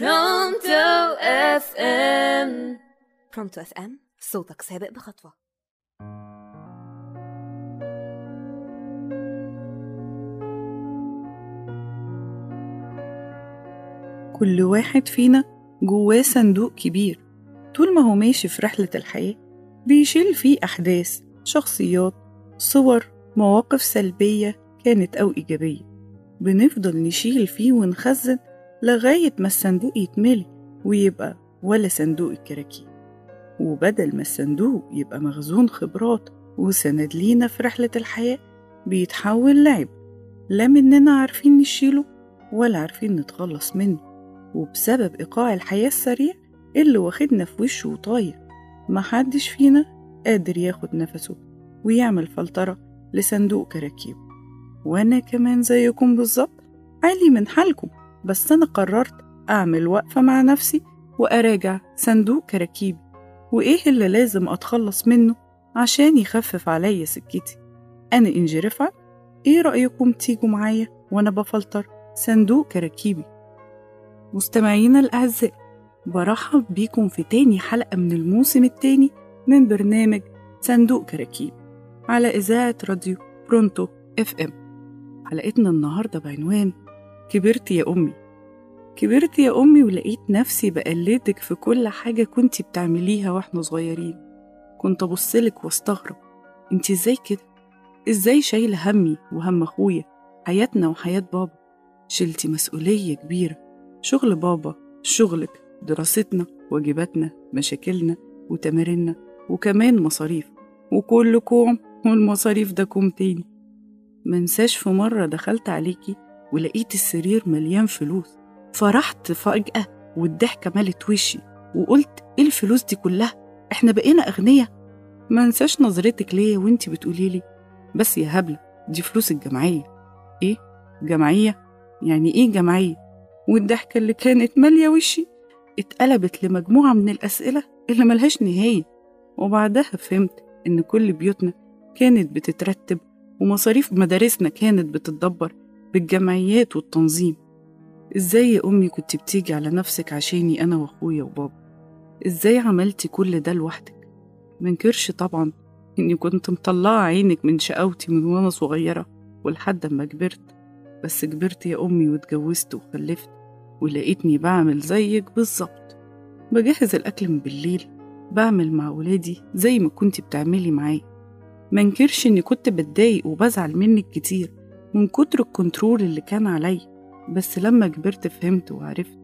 Pronto FM Pronto FM صوتك سابق بخطوة. كل واحد فينا جواه صندوق كبير. طول ما هو ماشي في رحلة الحياة بيشيل فيه أحداث شخصيات صور مواقف سلبية كانت أو إيجابية. بنفضل نشيل فيه ونخزن لغاية ما الصندوق يتملي ويبقى ولا صندوق الكراكيب. وبدل ما الصندوق يبقى مخزون خبرات وسند لينا في رحلة الحياة بيتحول لعب. لا مننا عارفين نشيله ولا عارفين نتخلص منه. وبسبب إيقاع الحياة السريع اللي واخدنا في وشه وطاير محدش فينا قادر ياخد نفسه ويعمل فلترة لصندوق كراكيب. وأنا كمان زيكم بالظبط عالي من حالكم. بس أنا قررت أعمل وقفة مع نفسي وأراجع صندوق كراكيبي وإيه اللي لازم أتخلص منه عشان يخفف عليا سكتي؟ أنا إنجي رفعت إيه رأيكم تيجوا معايا وأنا بفلتر صندوق كراكيبي مستمعينا الأعزاء برحب بيكم في تاني حلقة من الموسم التاني من برنامج صندوق كراكيب على إذاعة راديو برونتو إف إم. حلقتنا النهاردة بعنوان كبرت يا أمي. كبرت يا أمي ولقيت نفسي بقلدك في كل حاجة كنتي بتعمليها وإحنا صغيرين. كنت أبصلك وأستغرب. انتي إزاي كده؟ إزاي شايلة همي وهم أخويا؟ حياتنا وحياة بابا. شلتي مسؤولية كبيرة. شغل بابا شغلك دراستنا واجباتنا مشاكلنا وتماريننا وكمان مصاريف. وكل كوم والمصاريف ده كوم تاني. منساش في مرة دخلت عليكي ولقيت السرير مليان فلوس. فرحت فجأة والضحكة ملت وشي وقلت إيه الفلوس دي كلها؟ إحنا بقينا أغنياء منساش نظرتك ليا وانتي بتقوليلي بس يا هبلة دي فلوس الجمعية. إيه؟ جمعية؟ يعني إيه جمعية؟ والضحكة اللي كانت مالية وشي؟ اتقلبت لمجموعة من الأسئلة اللي ملهاش نهاية. وبعدها فهمت إن كل بيوتنا كانت بتترتب ومصاريف مدارسنا كانت بتتدبر بالجمعيات والتنظيم. إزاي يا أمي كنت بتيجي على نفسك عشاني أنا وأخويا وبابا؟ إزاي عملتي كل ده لوحدك؟ منكرش طبعا إني كنت مطلعة عينك من شقاوتي من وأنا صغيرة ولحد ما كبرت. بس كبرت يا أمي واتجوزت وخلفت ولقيتني بعمل زيك بالظبط. بجهز الأكل من بالليل بعمل مع ولادي زي ما كنتي بتعملي معايا. منكرش إني كنت بتضايق وبزعل منك كتير. من كتر الكنترول اللي كان عليا. بس لما كبرت فهمت وعرفت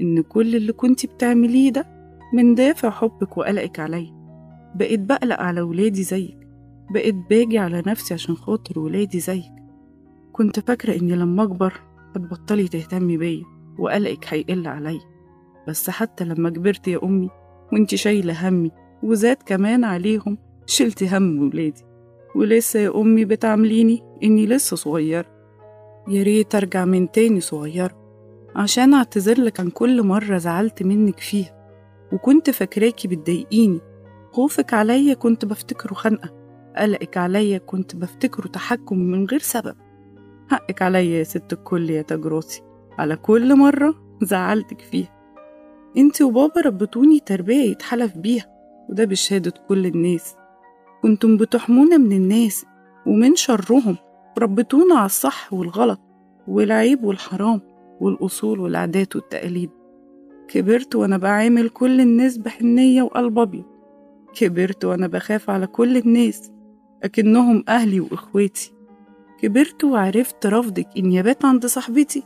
إن كل اللي كنتي بتعمليه ده من دافع حبك وقلقك عليا. بقيت بقلق على ولادي زيك. بقيت باجي على نفسي عشان خاطر ولادي زيك. كنت فاكرة إني لما أكبر هتبطلي تهتمي بيا وقلقك هيقل عليا. بس حتى لما كبرت يا أمي وإنتي شايلة همي وزاد كمان عليهم شلتي هم ولادي. ولسه يا أمي بتعامليني إني لسه صغيرة يا ريت أرجع من تاني صغيرة عشان أعتذرلك عن كل مرة زعلت منك فيها. وكنت فاكراكي بتضايقيني. خوفك عليا كنت بفتكره خنقة. قلقك عليا كنت بفتكره تحكم من غير سبب. حقك عليا يا ست الكل يا تاج راسي على كل مرة زعلتك فيها. انتي وبابا ربتوني تربية يتحلف بيها وده بشهادة كل الناس. كنتم بتحمونا من الناس ومن شرهم ربتونا على الصح والغلط والعيب والحرام والأصول والعادات والتقاليد. كبرت وأنا بعامل كل الناس بحنية وقلب أبيض. كبرت وأنا بخاف على كل الناس أكنهم أهلي وإخواتي. كبرت وعرفت رفضك إني أبات عند صاحبتي.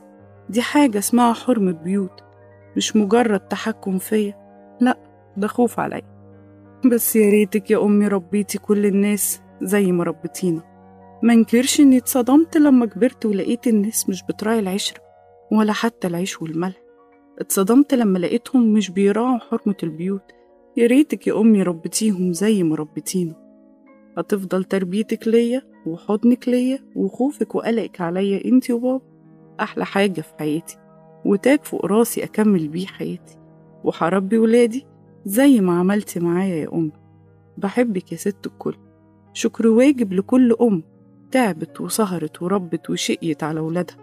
دي حاجة اسمها حرمة بيوت مش مجرد تحكم فيا. لأ ده خوف عليا. بس يا ريتك يا أمي ربيتي كل الناس زي ما ربيتينا. منكرش إني اتصدمت لما كبرت ولقيت الناس مش بتراعي العشرة ولا حتى العيش والملح. اتصدمت لما لقيتهم مش بيراعوا حرمة البيوت. يا ريتك يا أمي ربيتيهم زي ما ربيتينا. هتفضل تربيتك ليا وحضنك ليا وخوفك وقلقك عليا أنتي وبابا؟ أحلى حاجة في حياتي. وتاج فوق راسي أكمل بيه حياتي. وهربي ولادي زي ما عملتي معايا يا أمي بحبك يا ست الكل. شكر واجب لكل أم. تعبت وسهرت وربت وشقيت على ولادها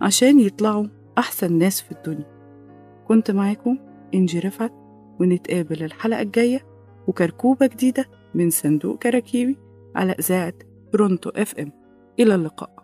عشان يطلعوا أحسن ناس في الدنيا. كنت معاكم إنجي رفعت ونتقابل الحلقة الجاية وكركوبة جديدة من صندوق كراكيبي على إذاعة برونتو إف إم. إلى اللقاء.